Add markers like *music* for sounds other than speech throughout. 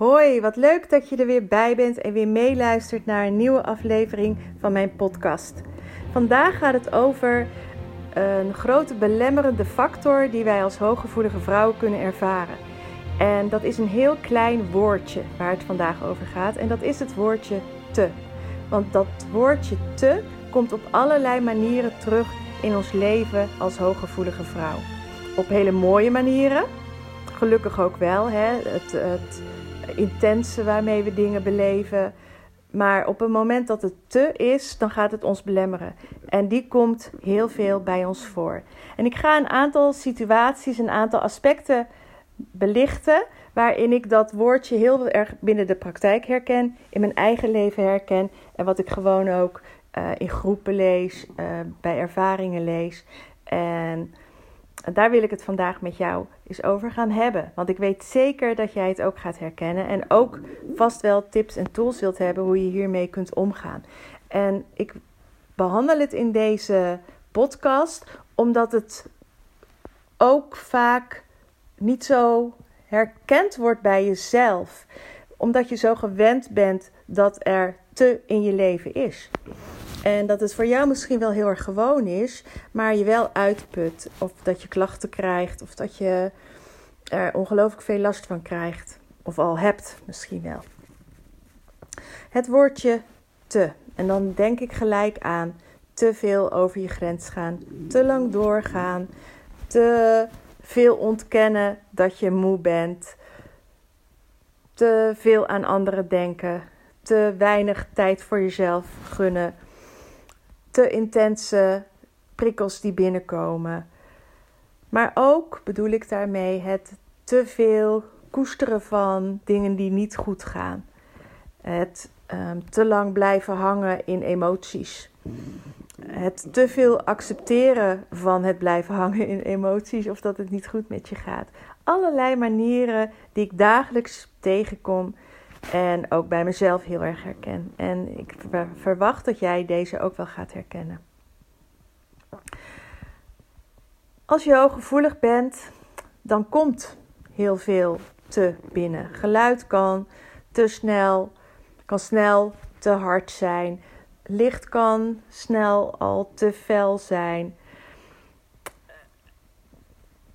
Hoi, wat leuk dat je er weer bij bent en weer meeluistert naar een nieuwe aflevering van mijn podcast. Vandaag gaat het over een grote belemmerende factor die wij als hooggevoelige vrouwen kunnen ervaren. En dat is een heel klein woordje waar het vandaag over gaat en dat is het woordje te. Want dat woordje te komt op allerlei manieren terug in ons leven als hooggevoelige vrouw. Op hele mooie manieren, gelukkig ook wel. Hè? Het, het intense waarmee we dingen beleven. Maar op het moment dat het te is, dan gaat het ons belemmeren. En die komt heel veel bij ons voor. En ik ga een aantal situaties, een aantal aspecten belichten. waarin ik dat woordje heel erg binnen de praktijk herken, in mijn eigen leven herken. En wat ik gewoon ook uh, in groepen lees, uh, bij ervaringen lees. En daar wil ik het vandaag met jou eens over gaan hebben. Want ik weet zeker dat jij het ook gaat herkennen. En ook vast wel tips en tools wilt hebben hoe je hiermee kunt omgaan. En ik behandel het in deze podcast omdat het ook vaak niet zo herkend wordt bij jezelf. Omdat je zo gewend bent dat er te in je leven is. En dat het voor jou misschien wel heel erg gewoon is, maar je wel uitput. Of dat je klachten krijgt, of dat je er ongelooflijk veel last van krijgt. Of al hebt misschien wel. Het woordje te. En dan denk ik gelijk aan te veel over je grens gaan, te lang doorgaan, te veel ontkennen dat je moe bent, te veel aan anderen denken, te weinig tijd voor jezelf gunnen te intense prikkels die binnenkomen. Maar ook bedoel ik daarmee het te veel koesteren van dingen die niet goed gaan. Het um, te lang blijven hangen in emoties. Het te veel accepteren van het blijven hangen in emoties of dat het niet goed met je gaat. Allerlei manieren die ik dagelijks tegenkom en ook bij mezelf heel erg herken. En ik verwacht dat jij deze ook wel gaat herkennen. Als je hooggevoelig bent, dan komt heel veel te binnen. Geluid kan te snel, kan snel te hard zijn. Licht kan snel al te fel zijn.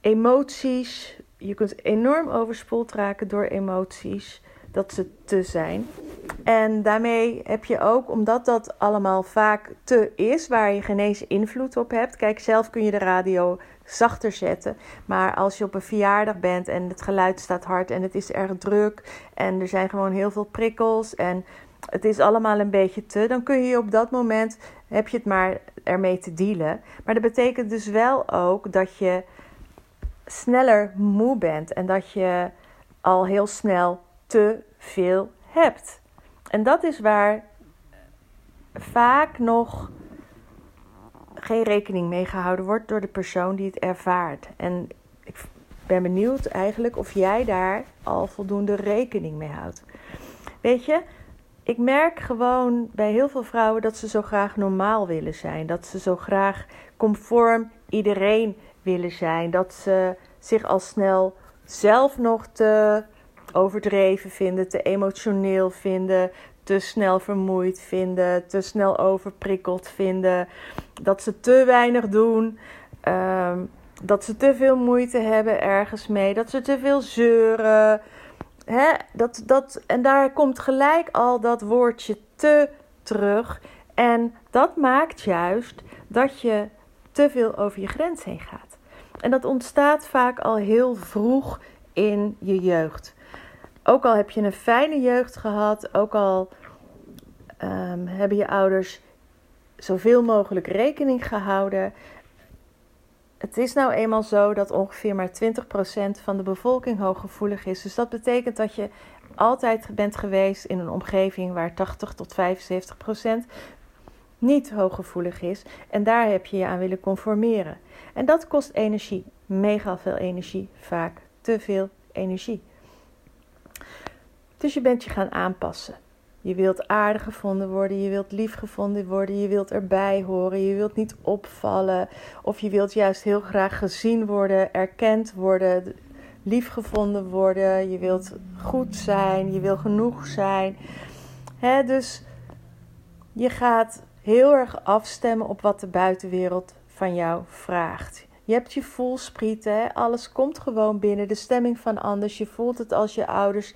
Emoties, je kunt enorm overspoeld raken door emoties dat ze te zijn. En daarmee heb je ook, omdat dat allemaal vaak te is, waar je geen eens invloed op hebt. Kijk, zelf kun je de radio zachter zetten. Maar als je op een verjaardag bent en het geluid staat hard en het is erg druk en er zijn gewoon heel veel prikkels en het is allemaal een beetje te, dan kun je op dat moment heb je het maar ermee te dealen. Maar dat betekent dus wel ook dat je sneller moe bent en dat je al heel snel te veel hebt. En dat is waar vaak nog geen rekening mee gehouden wordt door de persoon die het ervaart. En ik ben benieuwd eigenlijk of jij daar al voldoende rekening mee houdt. Weet je, ik merk gewoon bij heel veel vrouwen dat ze zo graag normaal willen zijn. Dat ze zo graag conform iedereen willen zijn. Dat ze zich al snel zelf nog te overdreven vinden, te emotioneel vinden, te snel vermoeid vinden, te snel overprikkeld vinden, dat ze te weinig doen, um, dat ze te veel moeite hebben ergens mee, dat ze te veel zeuren, Hè, dat, dat, en daar komt gelijk al dat woordje te terug. En dat maakt juist dat je te veel over je grens heen gaat. En dat ontstaat vaak al heel vroeg in je jeugd. Ook al heb je een fijne jeugd gehad, ook al um, hebben je ouders zoveel mogelijk rekening gehouden. Het is nou eenmaal zo dat ongeveer maar 20% van de bevolking hooggevoelig is. Dus dat betekent dat je altijd bent geweest in een omgeving waar 80 tot 75% niet hooggevoelig is. En daar heb je je aan willen conformeren. En dat kost energie, mega veel energie, vaak te veel energie. Dus je bent je gaan aanpassen. Je wilt aardig gevonden worden, je wilt lief gevonden worden, je wilt erbij horen, je wilt niet opvallen. Of je wilt juist heel graag gezien worden, erkend worden, lief gevonden worden. Je wilt goed zijn, je wil genoeg zijn. Dus je gaat heel erg afstemmen op wat de buitenwereld van jou vraagt. Je hebt je voelsprieten, alles komt gewoon binnen. De stemming van anders. Je voelt het als je ouders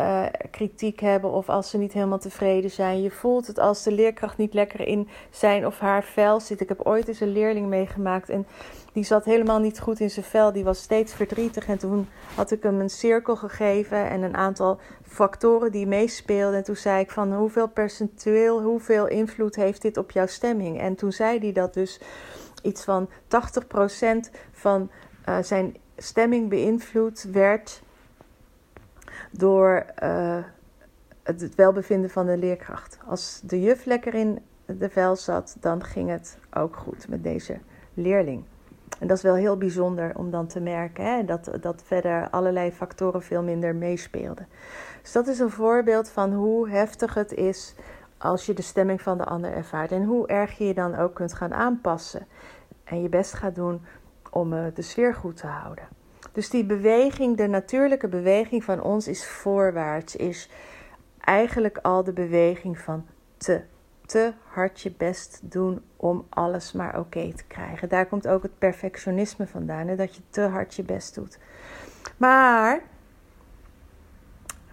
uh, kritiek hebben of als ze niet helemaal tevreden zijn. Je voelt het als de leerkracht niet lekker in zijn of haar vel zit. Ik heb ooit eens een leerling meegemaakt en die zat helemaal niet goed in zijn vel. Die was steeds verdrietig en toen had ik hem een cirkel gegeven en een aantal factoren die meespeelden. En toen zei ik van hoeveel percentueel, hoeveel invloed heeft dit op jouw stemming? En toen zei hij dat dus iets van 80% van uh, zijn stemming beïnvloed werd door uh, het welbevinden van de leerkracht. Als de juf lekker in de vel zat, dan ging het ook goed met deze leerling. En dat is wel heel bijzonder om dan te merken hè, dat, dat verder allerlei factoren veel minder meespeelden. Dus dat is een voorbeeld van hoe heftig het is als je de stemming van de ander ervaart. En hoe erg je je dan ook kunt gaan aanpassen. En je best gaat doen om uh, de sfeer goed te houden. Dus die beweging, de natuurlijke beweging van ons is voorwaarts, is eigenlijk al de beweging van te. Te hard je best doen om alles maar oké te krijgen. Daar komt ook het perfectionisme vandaan, hè? dat je te hard je best doet. Maar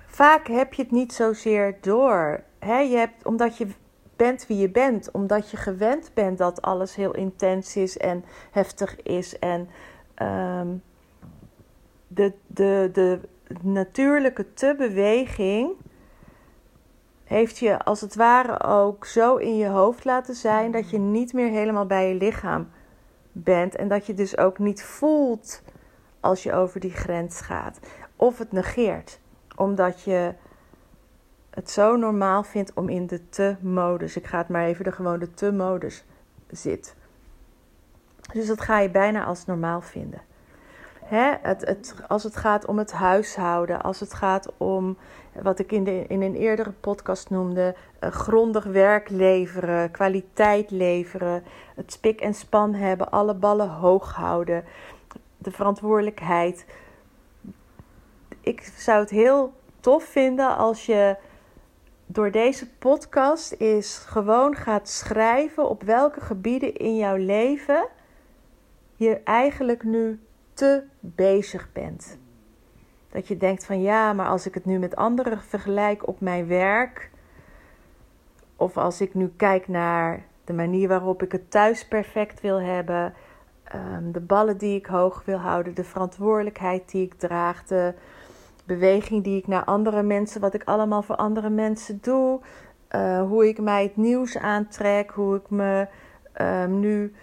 vaak heb je het niet zozeer door. Hè? Je hebt, omdat je bent wie je bent, omdat je gewend bent dat alles heel intens is en heftig is en um, de, de, de natuurlijke te-beweging heeft je als het ware ook zo in je hoofd laten zijn dat je niet meer helemaal bij je lichaam bent. En dat je dus ook niet voelt als je over die grens gaat. Of het negeert, omdat je het zo normaal vindt om in de te-modus, ik ga het maar even de gewone te-modus zit. Dus dat ga je bijna als normaal vinden. Hè, het, als het gaat om het huishouden, als het gaat om wat ik in, in een eerdere podcast noemde, uh, grondig werk leveren, kwaliteit leveren, het spik en span hebben, alle ballen hoog houden, de verantwoordelijkheid. Ik zou het heel tof vinden als je door deze podcast is gewoon gaat schrijven op welke gebieden in jouw leven je eigenlijk nu te bezig bent. Dat je denkt van ja, maar als ik het nu met anderen vergelijk op mijn werk, of als ik nu kijk naar de manier waarop ik het thuis perfect wil hebben, ehm, de ballen die ik hoog wil houden, de verantwoordelijkheid die ik draag, de beweging die ik naar andere mensen, wat ik allemaal voor andere mensen doe, uh, hoe ik mij het nieuws aantrek, hoe ik me um, nu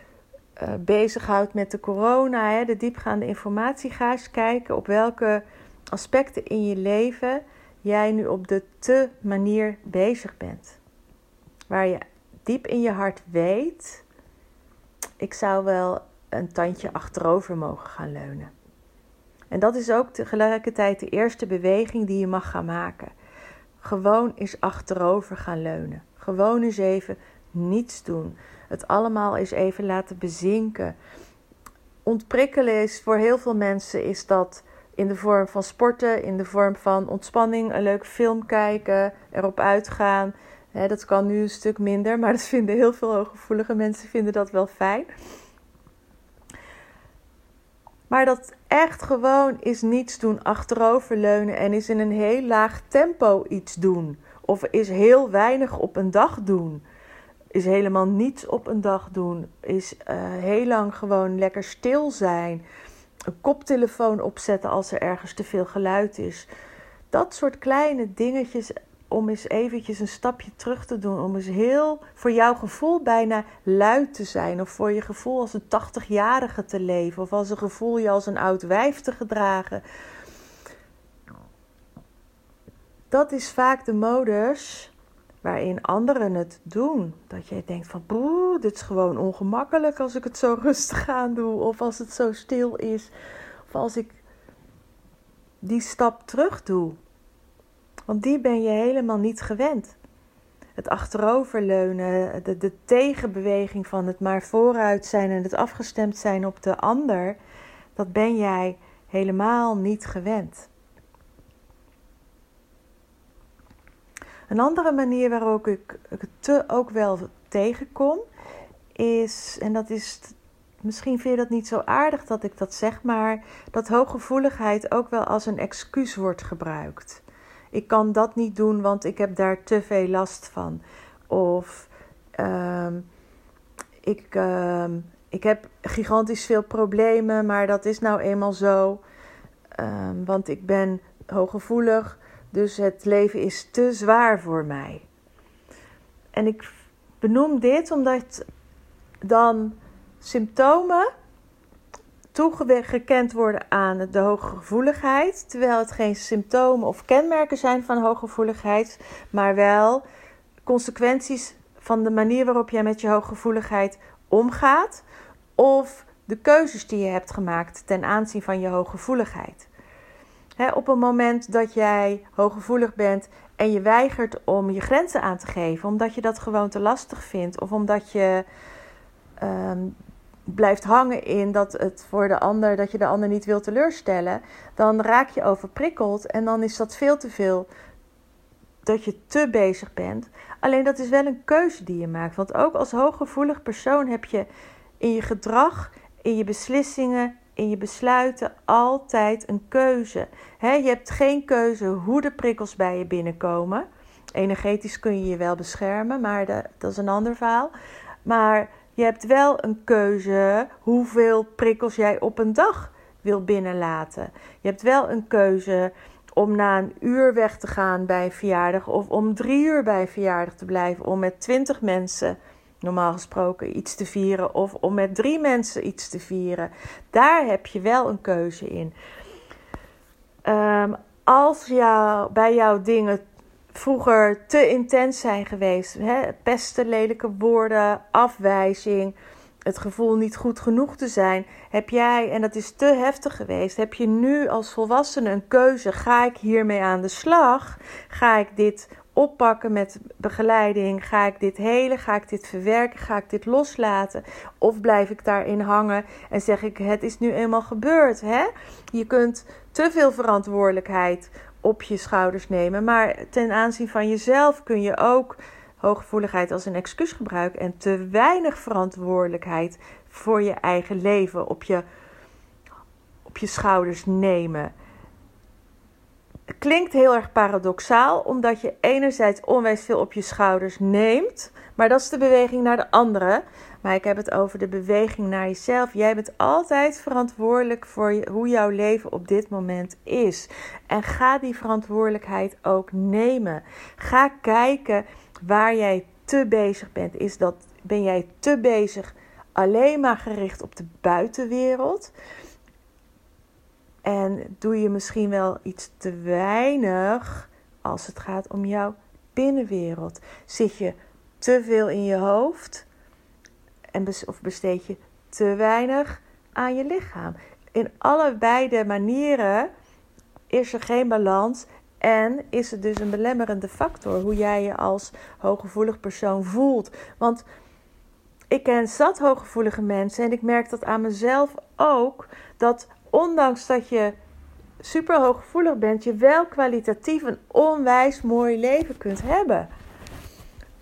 uh, bezighoudt met de corona, hè, de diepgaande informatie, ga eens kijken op welke aspecten in je leven jij nu op de te manier bezig bent. Waar je diep in je hart weet, ik zou wel een tandje achterover mogen gaan leunen. En dat is ook tegelijkertijd de eerste beweging die je mag gaan maken. Gewoon eens achterover gaan leunen. Gewoon eens even niets doen het allemaal eens even laten bezinken. Ontprikkelen is voor heel veel mensen is dat in de vorm van sporten, in de vorm van ontspanning, een leuke film kijken, erop uitgaan. dat kan nu een stuk minder, maar dat vinden heel veel hooggevoelige mensen vinden dat wel fijn. Maar dat echt gewoon is niets doen, achteroverleunen en is in een heel laag tempo iets doen. Of is heel weinig op een dag doen. Is helemaal niets op een dag doen. Is uh, heel lang gewoon lekker stil zijn. Een koptelefoon opzetten als er ergens te veel geluid is. Dat soort kleine dingetjes om eens eventjes een stapje terug te doen. Om eens heel voor jouw gevoel bijna luid te zijn. Of voor je gevoel als een 80-jarige te leven. Of als een gevoel je als een oud wijf te gedragen. Dat is vaak de modus waarin anderen het doen. Dat jij denkt van, boe, dit is gewoon ongemakkelijk als ik het zo *laughs* rustig aan doe. Of als het zo stil is. Of als ik die stap terug doe. Want die ben je helemaal niet gewend. Het achteroverleunen, de, de tegenbeweging van het maar vooruit zijn en het afgestemd zijn op de ander, dat ben jij helemaal niet gewend. Een andere manier waarop ik het ook wel tegenkom, is, en dat is, misschien vind je dat niet zo aardig dat ik dat zeg, maar dat hooggevoeligheid ook wel als een excuus wordt gebruikt ik kan dat niet doen, want ik heb daar te veel last van. Of ehm, ik, uh, ik heb gigantisch veel problemen, maar dat is nou eenmaal zo. Um, want ik ben hooggevoelig, dus het leven is te zwaar voor mij. En ik benoem dit omdat dan symptomen toegekend worden aan de hooggevoeligheid, terwijl het geen symptomen of kenmerken zijn van hooggevoeligheid, maar wel consequenties van de manier waarop jij met je hooggevoeligheid omgaat of de keuzes die je hebt gemaakt ten aanzien van je hooggevoeligheid. Op een moment dat jij hooggevoelig bent en je weigert om je grenzen aan te geven, omdat je dat gewoon te lastig vindt of omdat je um, blijft hangen in dat het voor de ander, dat je de ander niet wil teleurstellen, dan raak je overprikkeld en dan is dat veel te veel dat je te bezig bent. Alleen dat is wel een keuze die je maakt. Want ook als hooggevoelig persoon heb je in je gedrag, in je beslissingen, in je besluiten altijd een keuze. je hebt geen keuze hoe de prikkels bij je binnenkomen. Energetisch kun je je wel beschermen, maar dat is een ander verhaal. Maar je hebt wel een keuze hoeveel prikkels jij op een dag wil binnenlaten. Je hebt wel een keuze om na een uur weg te gaan bij een verjaardag of om drie uur bij verjaardag te blijven om met twintig mensen normaal gesproken iets te vieren of om met drie mensen iets te vieren. Daar heb je wel een keuze in. Um, als jou, bij jouw dingen vroeger te intens zijn geweest. Hè? Pesten, lelijke woorden, afwijzing, het gevoel niet goed genoeg te zijn. Heb jij, en dat is te heftig geweest, heb je nu als volwassene een keuze? Ga ik hiermee aan de slag? Ga ik dit oppakken met begeleiding? Ga ik dit helen? Ga ik dit verwerken? Ga ik dit loslaten? Of blijf ik daarin hangen en zeg ik: Het is nu eenmaal gebeurd? Hè? Je kunt te veel verantwoordelijkheid op je schouders nemen. Maar ten aanzien van jezelf kun je ook hooggevoeligheid als een excuus gebruiken en te weinig verantwoordelijkheid voor je eigen leven op je, op je schouders nemen. Klinkt heel erg paradoxaal, omdat je enerzijds onwijs veel op je schouders neemt, maar dat is de beweging naar de andere. Maar ik heb het over de beweging naar jezelf. Jij bent altijd verantwoordelijk voor hoe jouw leven op dit moment is. En ga die verantwoordelijkheid ook nemen. Ga kijken waar jij te bezig bent. Is dat, ben jij te bezig alleen maar gericht op de buitenwereld? En doe je misschien wel iets te weinig als het gaat om jouw binnenwereld? Zit je te veel in je hoofd? en of besteed je te weinig aan je lichaam. In allebei de manieren is er geen balans en is het dus een belemmerende factor hoe jij je als hooggevoelig persoon voelt. Want ik ken zat hooggevoelige mensen en ik merk dat aan mezelf ook. Dat ondanks dat je super hooggevoelig bent, je wel kwalitatief een onwijs mooi leven kunt hebben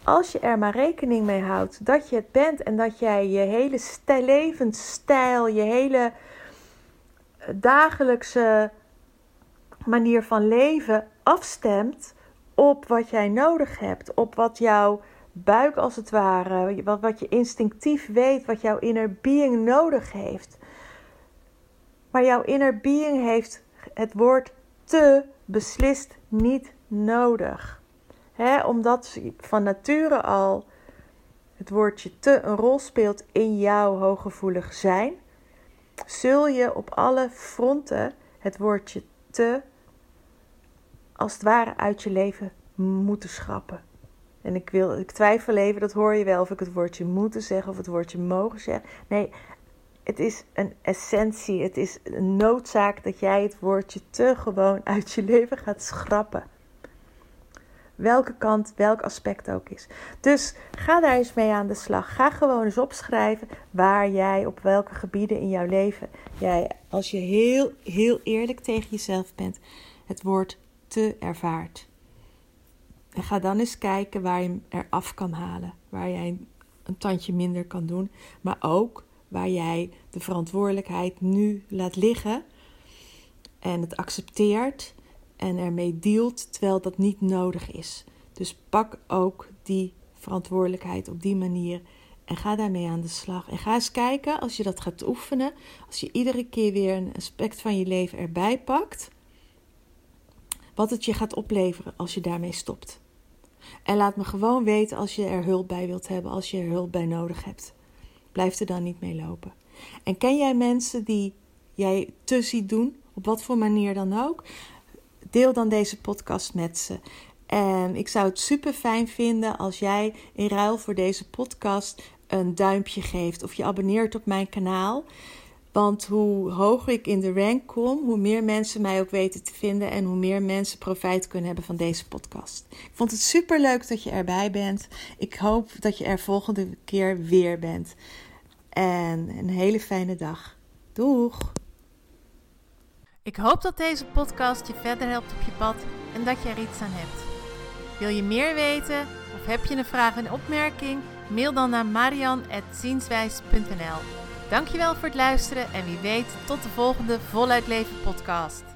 als je er maar rekening mee houdt dat je het bent en dat jij je hele levensstijl, je hele dagelijkse manier van leven afstemt op wat jij nodig hebt, op wat jouw buik als het ware, wat, wat je instinctief weet, wat jouw inner being nodig heeft. Maar jouw inner being heeft het woord te beslist niet nodig. He, omdat van nature al het woordje te een rol speelt in jouw hooggevoelig zijn, zul je op alle fronten het woordje te als het ware uit je leven moeten schrappen. En ik, wil, ik twijfel even, dat hoor je wel, of ik het woordje moeten zeggen of het woordje mogen zeggen. Nee, het is een essentie, het is een noodzaak dat jij het woordje te gewoon uit je leven gaat schrappen. Welke kant, welk aspect ook is. Dus ga daar eens mee aan de slag. Ga gewoon eens opschrijven waar jij, op welke gebieden in jouw leven jij, als je heel, heel eerlijk tegen jezelf bent, het woord te ervaart. En ga dan eens kijken waar je hem eraf kan halen. Waar jij een tandje minder kan doen. Maar ook waar jij de verantwoordelijkheid nu laat liggen. En het accepteert en ermee dealt terwijl dat niet nodig is. Dus pak ook die verantwoordelijkheid op die manier en ga daarmee aan de slag. En ga eens kijken als je dat gaat oefenen, als je iedere keer weer een aspect van je leven erbij pakt, wat het je gaat opleveren als je daarmee stopt. En laat me gewoon weten als je er hulp bij wilt hebben, als je er hulp bij nodig hebt. Blijf er dan niet mee lopen. En ken jij mensen die jij te ziet doen, op wat voor manier dan ook? Deel dan deze podcast met ze. En ik zou het super fijn vinden als jij in ruil voor deze podcast een duimpje geeft of je abonneert op mijn kanaal. Want hoe hoger ik in de rank kom, hoe meer mensen mij ook weten te vinden en hoe meer mensen profijt kunnen hebben van deze podcast. Ik vond het super leuk dat je erbij bent. Ik hoop dat je er volgende keer weer bent. En een hele fijne dag. Doeg! Ik hoop dat deze podcast je verder helpt op je pad en dat je er iets aan hebt. Wil je meer weten of heb je een vraag en opmerking? Mail dan naar marian.zienswijs.nl Dankjewel voor het luisteren en wie weet tot de volgende Voluit Leven podcast.